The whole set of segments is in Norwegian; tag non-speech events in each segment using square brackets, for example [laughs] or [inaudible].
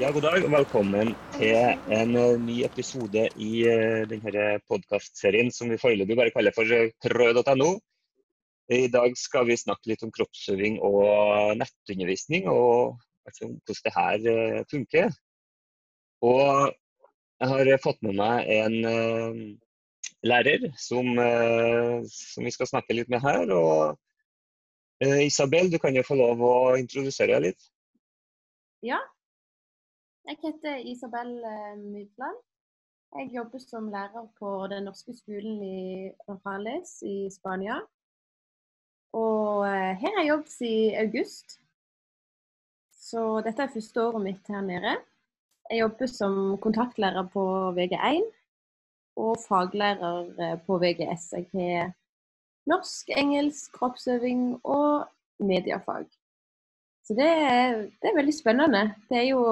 Ja, god dag og velkommen til en eh, ny episode i uh, denne podkastserien som vi foreløpig bare kaller for prøv.no. I dag skal vi snakke litt om kroppsøving og nettundervisning, og altså, hvordan det her funker. Og jeg har fått med meg en lærer som, som, vi skal snakke litt med her. og Isabel, du kan jo få lov å introdusere deg litt. Ja, jeg heter Isabel eh, Mydland. Jeg jobber som lærer på den norske skolen i Rojales i Spania. Og eh, her har jeg jobbet siden august. Så dette er første året mitt her nede. Jeg jobber som kontaktlærer på VG1 og faglærer eh, på VGS. Jeg har norsk, engelsk, kroppsøving og mediefag. Så det er, det er veldig spennende. Det er jo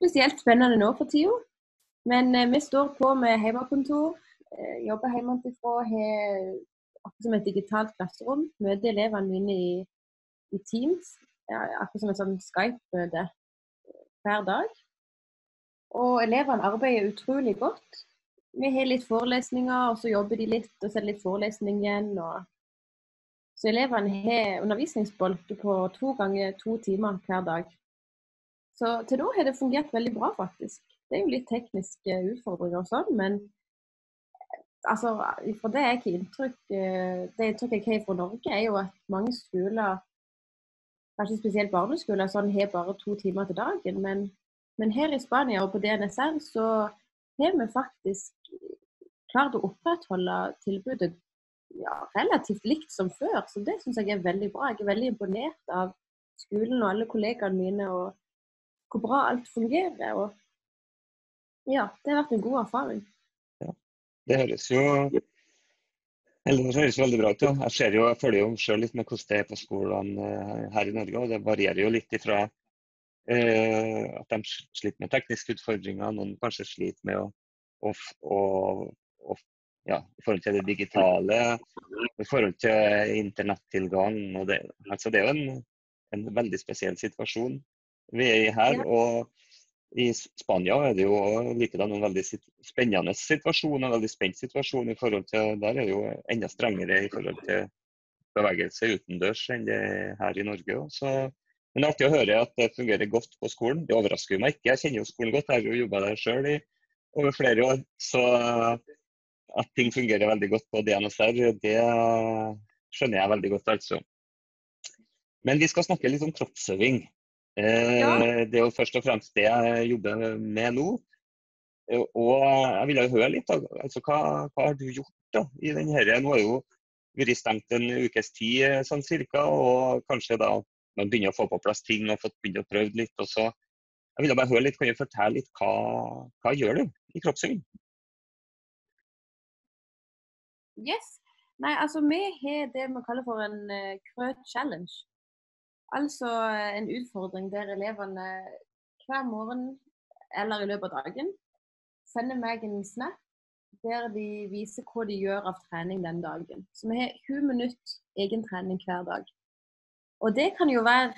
spesielt spennende nå for tida. Men eh, vi står på med hjemmekontor. Eh, jobber hjemmefra. Har som et digitalt klasserom. Møter elevene mine i, i Teams. Ja, akkurat som et sånn Skype-møte eh, hver dag. Og elevene arbeider utrolig godt. Vi har litt forelesninger, og så jobber de litt, og så er det litt forelesning igjen. Og... Så elevene har undervisningsbolker på to ganger to timer hver dag. Så til nå har det fungert veldig bra, faktisk. Det er jo litt tekniske utfordringer og sånn, men altså, fra det jeg inntrykk, eh, det inntrykket jeg har fra Norge, er jo at mange skoler, kanskje spesielt barneskoler, sånn har bare to timer til dagen. Men, men her i Spania og på DNSR så har vi faktisk klart å opprettholde tilbudet ja, relativt likt som før. Så det syns jeg er veldig bra. Jeg er veldig imponert av skolen og alle kollegaene mine. og hvor bra alt fungerer. Og ja, det har vært en god erfaring. Ja, det høres jo eller det høres veldig bra ut. Ja. Jeg ser jo, jeg følger jo selv litt med hvordan det er på skolene eh, her i Norge. og Det varierer jo litt ifra eh, at de sliter med tekniske utfordringer, noen kanskje sliter med å, å, å, å ja, i forhold til det digitale, i forhold til internettilgang. og det, altså det er jo en, en veldig spesiell situasjon vi er i her. og i Spania er det jo likedan en veldig spennende situasjon, en veldig spent situasjon. i forhold til, Der er det jo enda strengere i forhold til bevegelse utendørs enn det er her i Norge. Så, men det er artig å høre at det fungerer godt på skolen. Det overrasker meg ikke. Jeg kjenner jo skolen godt, jeg har jo jobba der sjøl over flere år. Så at ting fungerer veldig godt på DNSR, det skjønner jeg veldig godt, altså. Men vi skal snakke litt om kroppsøving. Ja. Eh, det er jo først og fremst det jeg jobber med nå. Eh, og jeg ville høre litt, altså, hva, hva, har du gjort da, i denne? Nå har jo vært stengt en ukes tid eh, sånn cirka, og kanskje da man begynner å få på plass ting og fått begynt å prøve litt. og så jeg ville bare høre litt, Kan du fortelle litt hva, hva gjør du i kroppsøving? Yes. Nei, altså Vi har det vi kaller for en uh, krøt challenge. Altså eh, en utfordring der elevene hver morgen eller i løpet av dagen sender meg en snap der de viser hva de gjør av trening den dagen. Så vi har 20 minutter egen trening hver dag. Og det kan jo være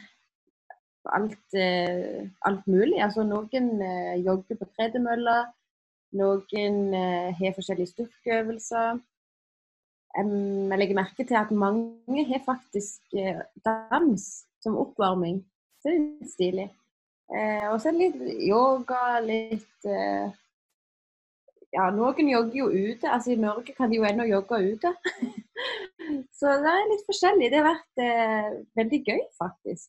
alt, eh, alt mulig. Altså noen eh, jogger på tredemølla, noen har forskjellige styrkeøvelser. Jeg legger merke til at mange har faktisk dans som oppvarming. Så det er litt stilig. Eh, og så litt yoga, litt eh, Ja, noen jogger jo ute. Altså I Norge kan de jo ennå jogge ute. [laughs] så det er litt forskjellig. Det har vært eh, veldig gøy, faktisk.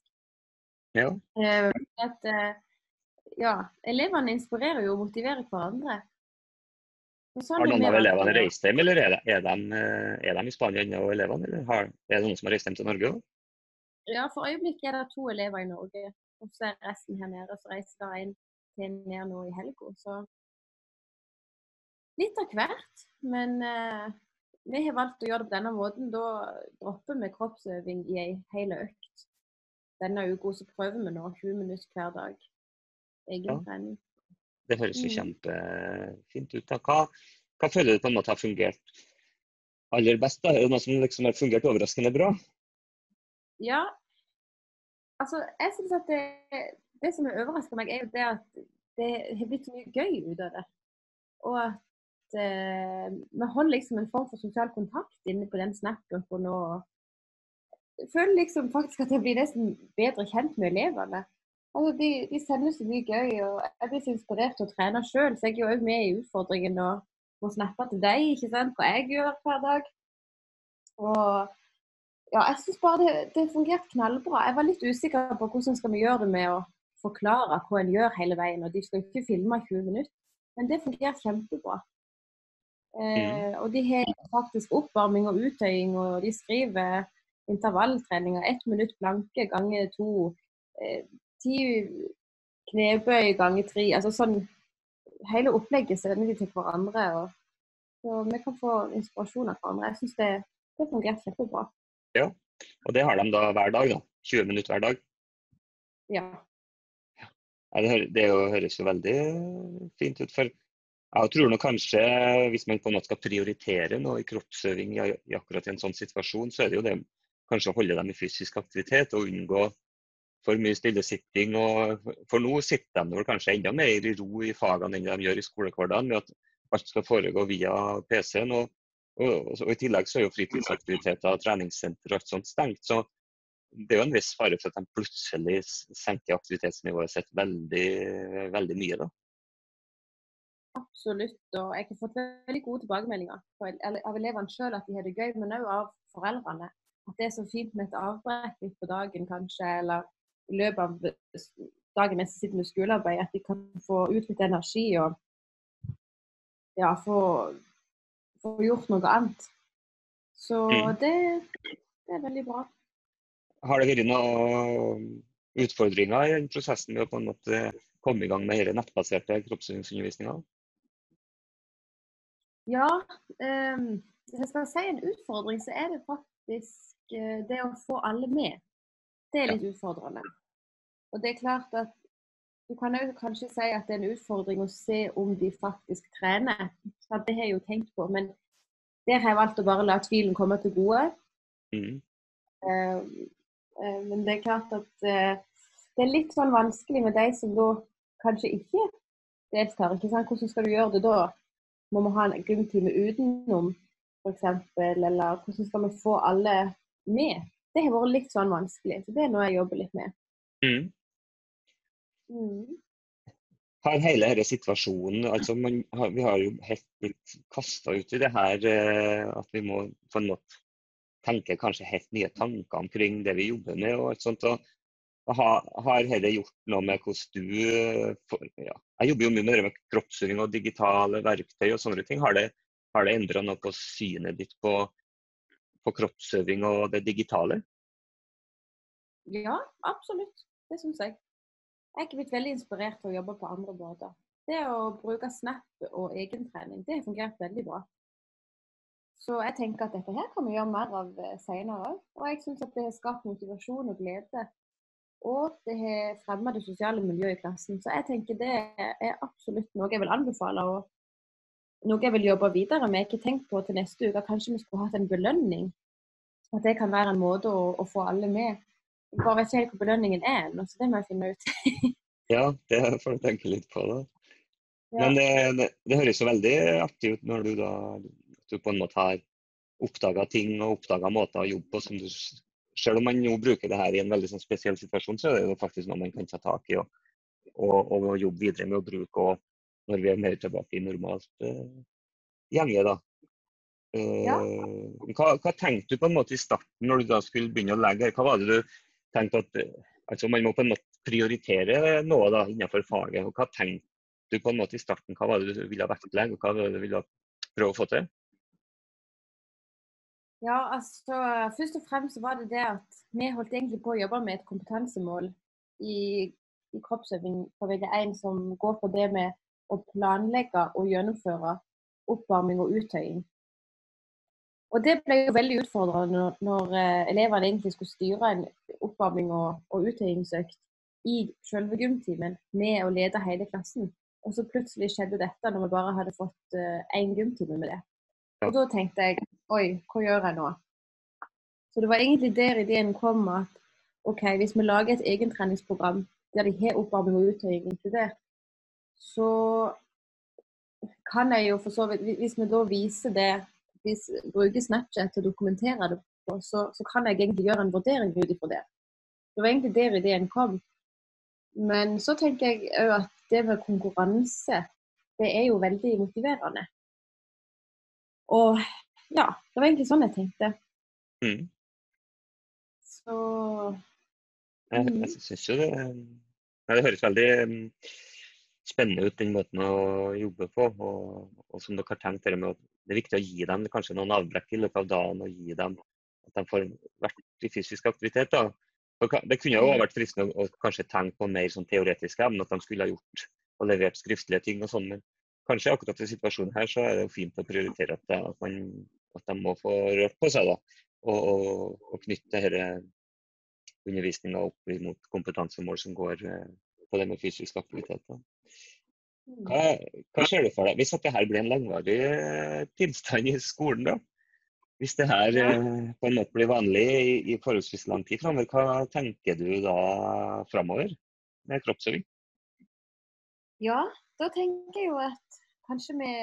Ja. Eh, at, eh, ja, elevene inspirerer jo og motiverer hverandre. Sånn har noen av elevene reist hjem, eller er de, er de, eh, er de i Spania ennå, elevene? Eller har, er det noen som har reist hjem til Norge òg? Ja, for øyeblikket er det to elever i Norge. Og så er resten her nede. Så reiser det en til ned nå i helga. Så litt av hvert. Men uh, vi har valgt å gjøre det på denne måten. Da dropper vi kroppsøving i ei hel økt. Denne uka så prøver vi nå 20 minutter hver dag. Egen ja. trening. Det høres jo mm. kjempefint ut. Hva, hva føler du på en måte har fungert aller best? Da? Er det noe som liksom har fungert overraskende bra? Ja. Altså, jeg syns at det, det som har overraska meg, er jo det at det har blitt så mye gøy ut av det. Og at eh, vi holder liksom en form for sosial kontakt inne på den Snap-gruppa Og jeg føler liksom faktisk at jeg blir nesten bedre kjent med elevene. Altså, de, de sender så mye gøy, og jeg blir så inspirert til å trene sjøl. Så jeg er jo òg med i utfordringen og må snappe til deg ikke sant, hva jeg gjør hver dag. Og ja, jeg syns bare det, det fungerte knallbra. Jeg var litt usikker på hvordan skal vi gjøre det med å forklare hva en gjør hele veien. Og de skal ikke filme 20 minutter. Men det fungerte kjempebra. Eh, og de har faktisk oppvarming og uttøying, og de skriver intervalltreninger. Ett minutt blanke ganger to. Eh, ti knebøy ganger tre. Altså sånn Hele opplegget sender de til hverandre. og så Vi kan få inspirasjon av hverandre. Jeg syns det, det fungerte kjempebra. Ja, og det har de da hver dag? da? 20 minutter hver dag? Ja. ja. Det, det høres jo veldig fint ut. for jeg tror nå kanskje, Hvis man på en måte skal prioritere noe i kroppsøving i, i akkurat en sånn situasjon, så er det jo det kanskje å holde dem i fysisk aktivitet og unngå for mye stillesitting. og For nå sitter de vel kanskje enda mer i ro i fagene enn de gjør i skolehverdagen, ved at alt skal foregå via PC-en. Og, og, og, I tillegg så er jo fritidsaktiviteter, treningssenter og alt sånt stengt. så det er jo en viss fare for at de plutselig senker aktivitetsnivået sitt veldig, veldig mye. da. Absolutt. Og jeg har fått veldig gode tilbakemeldinger av elevene sjøl at de har det gøy, men òg av foreldrene. At det er så fint med et avbrekk litt på dagen, kanskje, eller i løpet av dagen mens de sitter med skolearbeid, at de kan få ut litt energi og ja, få, få gjort noe annet. Så mm. det, det, er veldig bra. Har det vært noen utfordringer i den prosessen med å på en måte komme i gang med denne nettbaserte kroppsøvingsundervisninga? Ja, eh, hvis jeg skal si en utfordring, så er det faktisk uh, det å få alle med. Det er litt utfordrende. Og det er klart at du kan jo kanskje si at det er en utfordring å se om de faktisk trener. Det har jeg jo tenkt på, men der har jeg valgt å bare la tvilen komme til gode. Mm. Uh, uh, men det er klart at uh, det er litt sånn vanskelig med de som da kanskje ikke deltar. Ikke sant? Hvordan skal du gjøre det da? Må vi ha en gymtime utenom, f.eks.? Eller hvordan skal vi få alle med? det har vært litt sånn vanskelig. Så det er noe jeg jobber litt med. Mm. Mm. Har hele denne situasjonen altså man, Vi har jo helt blitt kasta ut i det her eh, at vi må på en måte tenke kanskje helt nye tanker omkring det vi jobber med. og alt sånt. Og har, har dette gjort noe med hvordan du eh, for, ja, Jeg jobber jo mye med, det med kroppsøving og digitale verktøy og sånne ting. Har det, har det endra noe på synet ditt på på kroppsøving og det digitale? Ja, absolutt. Det syns jeg. Jeg er blitt veldig inspirert til å jobbe på andre måter. Det å bruke Snap og egentrening, det har fungert veldig bra. Så jeg tenker at dette her kan vi gjøre mer av eh, senere òg. Og jeg syns at det har skapt motivasjon og glede. Og det har fremma det sosiale miljøet i klassen. Så jeg tenker det er absolutt noe jeg vil anbefale. og noe jeg vil jobbe videre med. Jeg har ikke tenkt på til neste uke kanskje vi skulle hatt en belønning. At det kan være en måte å, å få alle med. Bare vet ikke helt hvor belønningen er ennå, så det må jeg finne ut. ja, det får du tenke litt på, da. Ja. Men det, det, det, høres jo veldig artig ut når du da du på en måte har oppdaga ting og oppdaga måter å jobbe på som du Selv om man jo bruker det her i en veldig sånn spesiell situasjon, så er det jo faktisk noe man kan ta tak i og, og, og jobbe videre med å bruke. og når vi er mer tilbake i normalt uh, gjenge. da. Uh, ja. hva, hva, tenkte du på en måte i starten når du da skulle begynne å legge? her? Hva var det du tenkte at altså Man må på en måte prioritere noe da innenfor faget. og Hva tenkte du på en måte i starten? Hva var det du ville vektlegge, og hva var det du ville prøve å få til? Ja, altså Først og fremst var det det at vi holdt egentlig på å jobbe med et kompetansemål i, i kroppsøving på VG1 som går på det med å planlegge og gjennomføre oppvarming og uttøying. Og Det ble jo veldig utfordrende når, når eh, elevene egentlig skulle styre en oppvarming og, og uttøyingsøkt i selve gymtimen med å lede hele klassen. Og så plutselig skjedde dette når vi bare hadde fått én uh, gymtime med det. Og da tenkte jeg oi, hva gjør jeg nå? Så det var egentlig der ideen kom at OK, hvis vi lager et egentreningsprogram der de har oppvarming og uttøying inkludert, så kan jeg jo for så vidt Hvis vi da viser det, hvis bruker Snapchat til å dokumentere det på, så, så kan jeg egentlig gjøre en vurdering ut ifra det. Det var egentlig der ideen kom. Men så tenker jeg òg at det med konkurranse, det er jo veldig motiverende. Og ja, det var egentlig sånn jeg tenkte. Mm. Så Jeg, jeg syns jo det Nei, Det høres veldig mm, spennende ut, den måten å jobbe på. Og, og som dere har tenkt det med at det er viktig å gi dem kanskje noen avbrekk i løpet av dagen. og gi dem At de får vært i fysisk aktivitet. da. For Det kunne jo også vært fristende å, å kanskje tenke på mer sånn teoretiske emner, at de skulle ha gjort og levert skriftlige ting og sånn. Men kanskje akkurat i situasjonen her så er det jo fint å prioritere at, det, at, man, at de må få rørt på seg. da, Og, og, og knytte undervisninga opp mot kompetansemål som går eh, på det med fysisk aktivitet. da. Mm. Hva, hva ser du for deg hvis dette blir en langvarig eh, tilstand i skolen? da? Hvis det her eh, på en måte blir vanlig i, i forholdsvis lang tid framover, hva tenker du da framover med kroppsøving? Ja, da tenker jeg jo at kanskje vi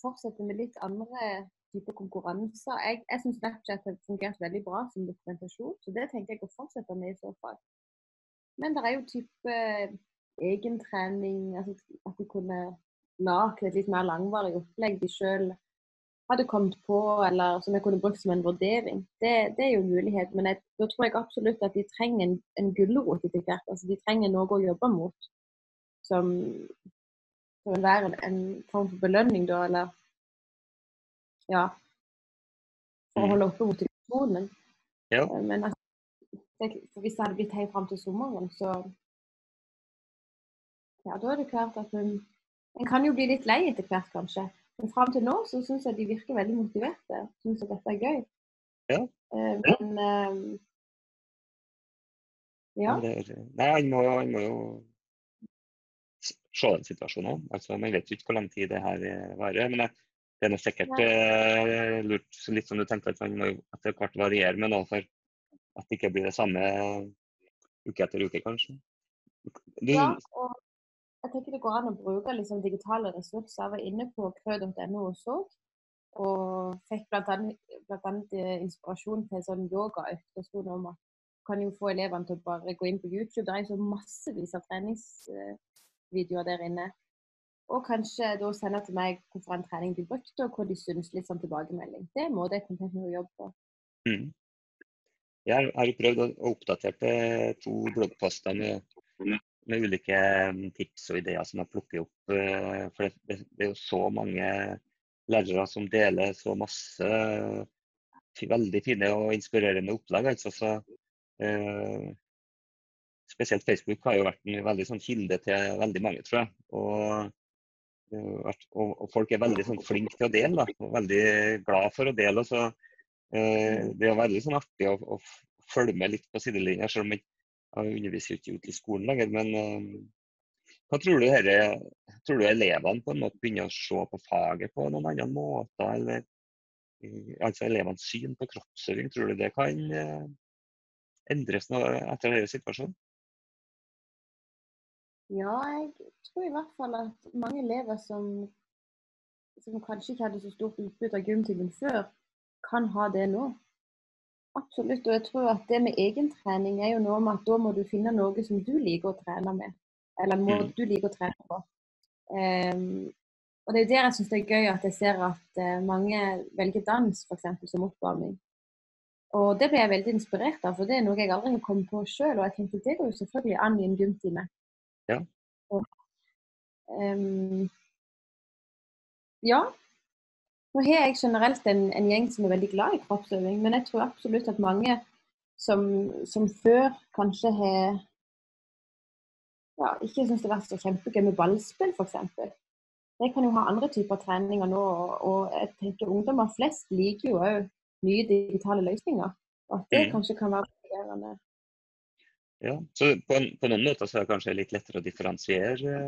fortsetter med litt andre typer konkurranser. Jeg, jeg syns Snapchat har fungert veldig bra som dokumentasjon, så det tenker jeg å fortsette med i så fall. Men det er jo type egentrening, altså at de kunne lage et litt mer langvarig opplegg de sjøl hadde kommet på, eller som jeg kunne brukt som en vurdering. Det, det er jo mulighet, men jeg, da tror jeg absolutt at de trenger en, en gulrot etter hvert. Altså de trenger noe å jobbe mot som, som vil være en, en form for belønning, da, eller ja. For å Mm. holde oppe motivasjonen. Ja. Eh, Men altså, det, hvis det hadde blitt helt fram til sommeren, så Ja, da er det klart at hun en kan jo bli litt lei etter hvert, kanskje. Men fram til nå så syns jeg de virker veldig motiverte. Syns at dette er gøy. Ja. Eh, men eh, ja. Er- Nei, han må, han må jo se den situasjonen. Altså, man vet jo ikke hvor lang tid det her eh, varer. Men det er nå sikkert eh, lurt, litt som du tenker at man må etter hvert variere med noe for at det ikke blir det samme uke etter uke, kanskje. Du, Ja, og jeg tenker det går an å bruke liksom digitale ressurser. Jeg var inne på krø.no og så, og fikk bl.a. eh, inspirasjon til en sånn yogaøkt. Det sto om at du kan jo få elevene til å bare gå inn på YouTube. Det er jo så massevis av treningsvideoer der inne. Og kanskje da sende til meg hvorfor en trening de brukte, og hva de syns. Litt sånn tilbakemelding. Det er en måte jeg tenke meg å jobbe på. mm. Jeg har- jo prøvd å oppdatere to bloggposter med, med ulike mm, tips og ideer som jeg plukker opp. eh, For det, er jo så mange lærere som deler så masse eh, veldig fine og inspirerende opplegg. Altså, så, eh, spesielt Facebook har jo vært en veldig sånn kilde til veldig mange, tror jeg. Og, eh, og, og folk er veldig sånn flinke til å dele, da, og veldig glad for å dele. og så Eh, Det er veldig sånn artig å, å følge med litt på sidelinja, selv om jeg jeg underviser ikke ute i skolen lenger. Men eh, hva tror du, her, tror du elevene på en måte begynner å se på faget på noen andre måter? Eller eh, altså elevenes syn på kroppsøving, tror du det kan eh, endres etter denne situasjonen? Ja, jeg tror i hvert fall at mange elever som, som kanskje ikke hadde så stort utbytte av gymtimen før, kan ha det nå. Absolutt. Og jeg tror at det med egentrening er jo noe med at da må du finne noe som du liker å trene med. Eller må Mm. du liker å trene på. Um, og det er der jeg syns det er gøy at jeg ser at eh, mange velger dans eksempel, som oppvarming. Og det ble jeg veldig inspirert av, for det er noe jeg aldri har kommet på sjøl. Og jeg tenkte det går jo selvfølgelig an i en gymtime. Ja. Og, um, ja. Nå har jeg generelt en, en gjeng som er veldig glad i kroppsøving, men jeg tror absolutt at mange som, som før kanskje har ja, ikke syns det har vært så kjempegøy med ballspill, f.eks. De kan jo ha andre typer treninger nå, og, jeg tenker ungdommer flest liker jo òg nye digitale løsninger. Og at det Mm. kanskje kan være motiverende. Ja, så på, en, på noen måter så er det kanskje litt lettere å differensiere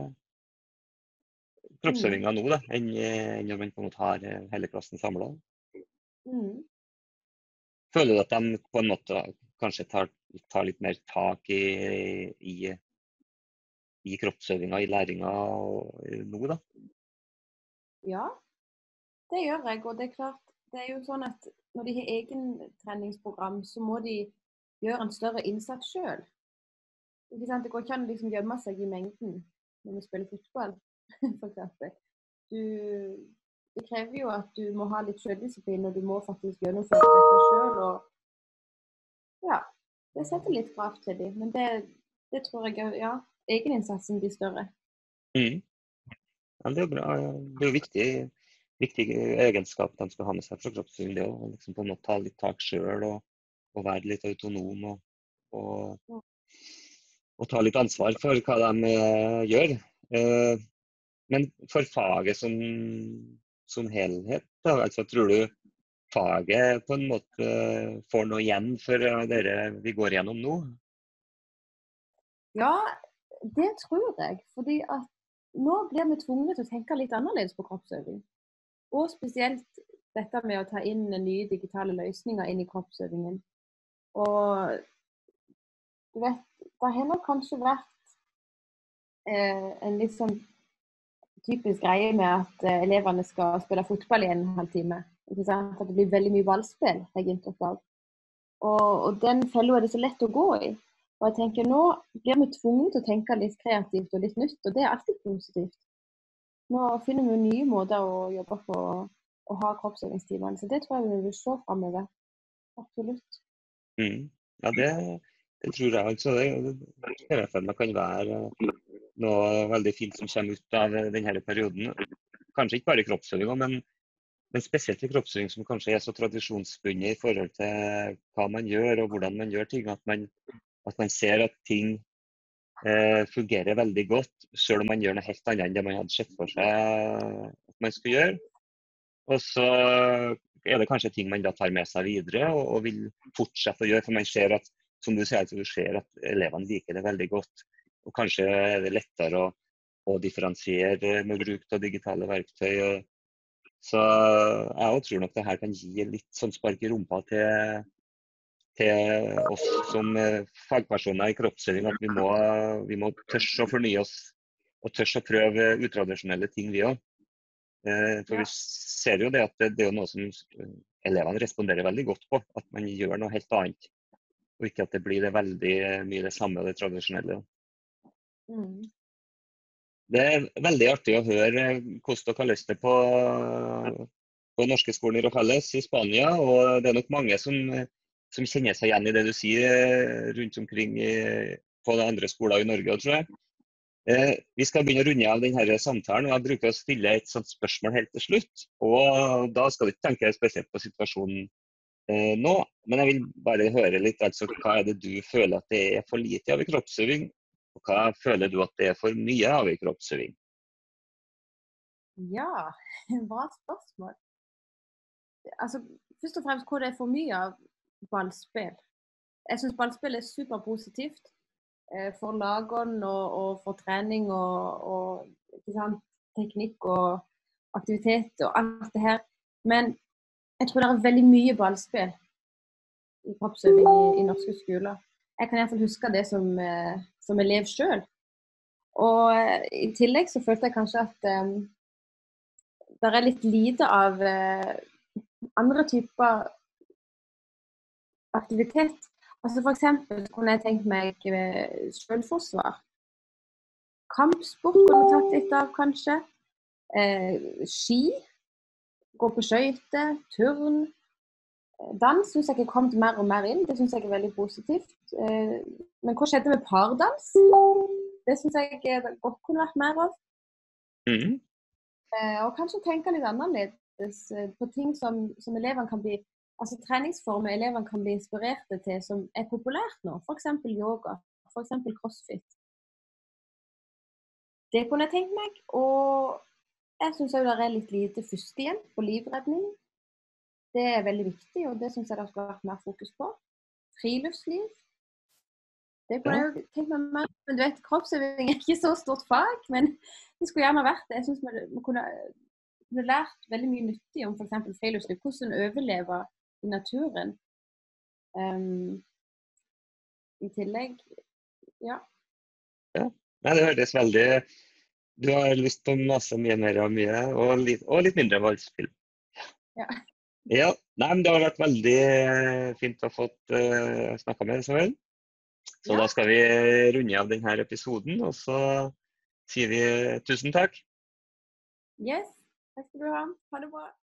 kroppsøvinga nå da, enn eh, enn når man på en måte har eh, hele klassen samla. Mm. Føler du at de på en måte kanskje tar, tar litt mer tak i, i i kroppsøvinga, i læringa nå, da? Ja, det gjør jeg. Og det er klart, det er jo sånn at når de har egen treningsprogram, så må de gjøre en større innsats sjøl. Det går ikke an å liksom gjemme seg i mengden når vi spiller fotball, [laughs] f.eks. Det krever jo at du må ha litt selvdisiplin, og du må faktisk gjennomføre dette sjøl. Og ja, det setter litt krav til dem. Men det, det tror jeg ja, egeninnsatsen blir større. Mm. Ja, det er bra. Det er jo viktig, viktig egenskap de skal ha med seg fra kroppssyn Det å liksom på en måte ta litt tak sjøl og, og, være litt autonom. Og, og, og, ta litt ansvar for hva de uh, gjør. Uh, men for faget som, som helhet, da, altså tror du faget på en måte får noe igjen for det dere vi går gjennom nå? Ja, det tror jeg. Fordi at nå blir vi tvunget til å tenke litt annerledes på kroppsøving. Og spesielt dette med å ta inn nye digitale løsninger inn i kroppsøvingen. Og du vet, det har nok kanskje vært eh, en litt sånn typisk greie med at eh, elevene skal spille fotball i en halvtime. At det blir veldig mye ballspill, jeg av. Og, og den fella er det så lett å gå i. Og jeg tenker Nå blir vi tvunget til å tenke litt kreativt og litt nytt, og det er alltid positivt. Nå finner vi nye måter å jobbe på å ha kroppsøvingstimene, så det tror jeg vi vil se framover. Absolutt. Mm. Ja, det, det, tror jeg altså. Det, det, det kan være noe veldig fint som kommer ut av denne perioden. Kanskje ikke bare kroppsøvinga, men, men, spesielt i kroppsøving som kanskje er så tradisjonsbundet i forhold til hva man gjør og hvordan man gjør ting. At man, at man ser at ting eh, fungerer veldig godt, selv om man gjør noe helt annet enn det man hadde sett for seg at man skulle gjøre. Og så er det kanskje ting man da tar med seg videre og, og vil fortsette å gjøre, for man ser at som du sier, du ser at elevene liker det veldig godt. Og kanskje er det lettere å, å differensiere med bruk av digitale verktøy. Så jeg tror nok det her kan gi litt sånn spark i rumpa til, til oss som eh, fagpersoner i kroppsøving. At vi må, vi må tørre å fornye oss og tørre å prøve utradisjonelle ting, vi òg. Eh, for vi ser jo det at det, det er noe som elevene responderer veldig godt på. At man gjør noe helt annet. Og ikke at det blir det veldig mye det samme og det tradisjonelle. Mm. Det er veldig artig å høre hvordan dere har løst det på, på norske skoler i felles i Spania. Og det er nok mange som, som kjenner seg igjen i det du sier rundt omkring i, på andre skoler i Norge, tror jeg. Eh, vi skal begynne å runde av denne samtalen. og Jeg bruker å stille et sånt spørsmål helt til slutt. og Da skal du ikke tenke spesielt på situasjonen eh, nå, men jeg vil bare høre litt altså, hva er det du føler at det er for lite av i kroppsøving, og hva føler du at det er for mye av i kroppsøving? Ja, [laughs] bra spørsmål. Altså, først og fremst hvor det er for mye av ballspill. Jeg syns ballspill er superpositivt eh, for lagene og, og, for trening og, og teknikk og aktivitet og alt det her. Men jeg tror det er veldig mye ballspill i kroppsøving i, i norske skoler. Jeg kan iallfall huske det som, eh, som elev sjøl. Og eh, i tillegg så følte jeg kanskje at um, det er litt lite av uh, andre typer aktivitet. Altså F.eks. kunne jeg tenkt meg selvforsvar. Kampsport kunne tatt litt av, kanskje. Eh, ski. Gå på skøyter. Turn. Dans syns jeg er kommet mer og mer inn. Det syns jeg er veldig positivt. Eh, men hva skjedde med pardans? Det syns jeg godt kunne vært mer av. Mm. Og kanskje tenke litt annerledes eh, på ting som, som elevene kan bli altså treningsformer elevene kan bli inspirerte til som er populært nå. F.eks. yoga, f.eks. crossfit. Det kunne jeg tenkt meg. Og jeg syns òg det er litt lite førstehjelp på livredning. Det er veldig viktig, og det syns jeg det skulle vært mer fokus på. Friluftsliv. Det kunne jeg jo tenkt meg mer Men du vet, kroppsøving er ikke så stort fag, men det skulle gjerne vært det. Jeg syns vi, kunne, kunne, lært veldig mye nyttig om f.eks. friluftsliv. Hvordan overleve i naturen. Um, I tillegg ja. ja. Nei, det høres veldig Du har lyst på masse mye mer og mye, og litt, og litt mindre voldsfilm. Ja. Ja. Nei, men det har vært veldig eh, fint å få uh, snakka med Isabel. Så Ja. da skal vi runde av denne episoden, og så sier vi tusen takk. Yes. Takk skal du ha. Ha det bra.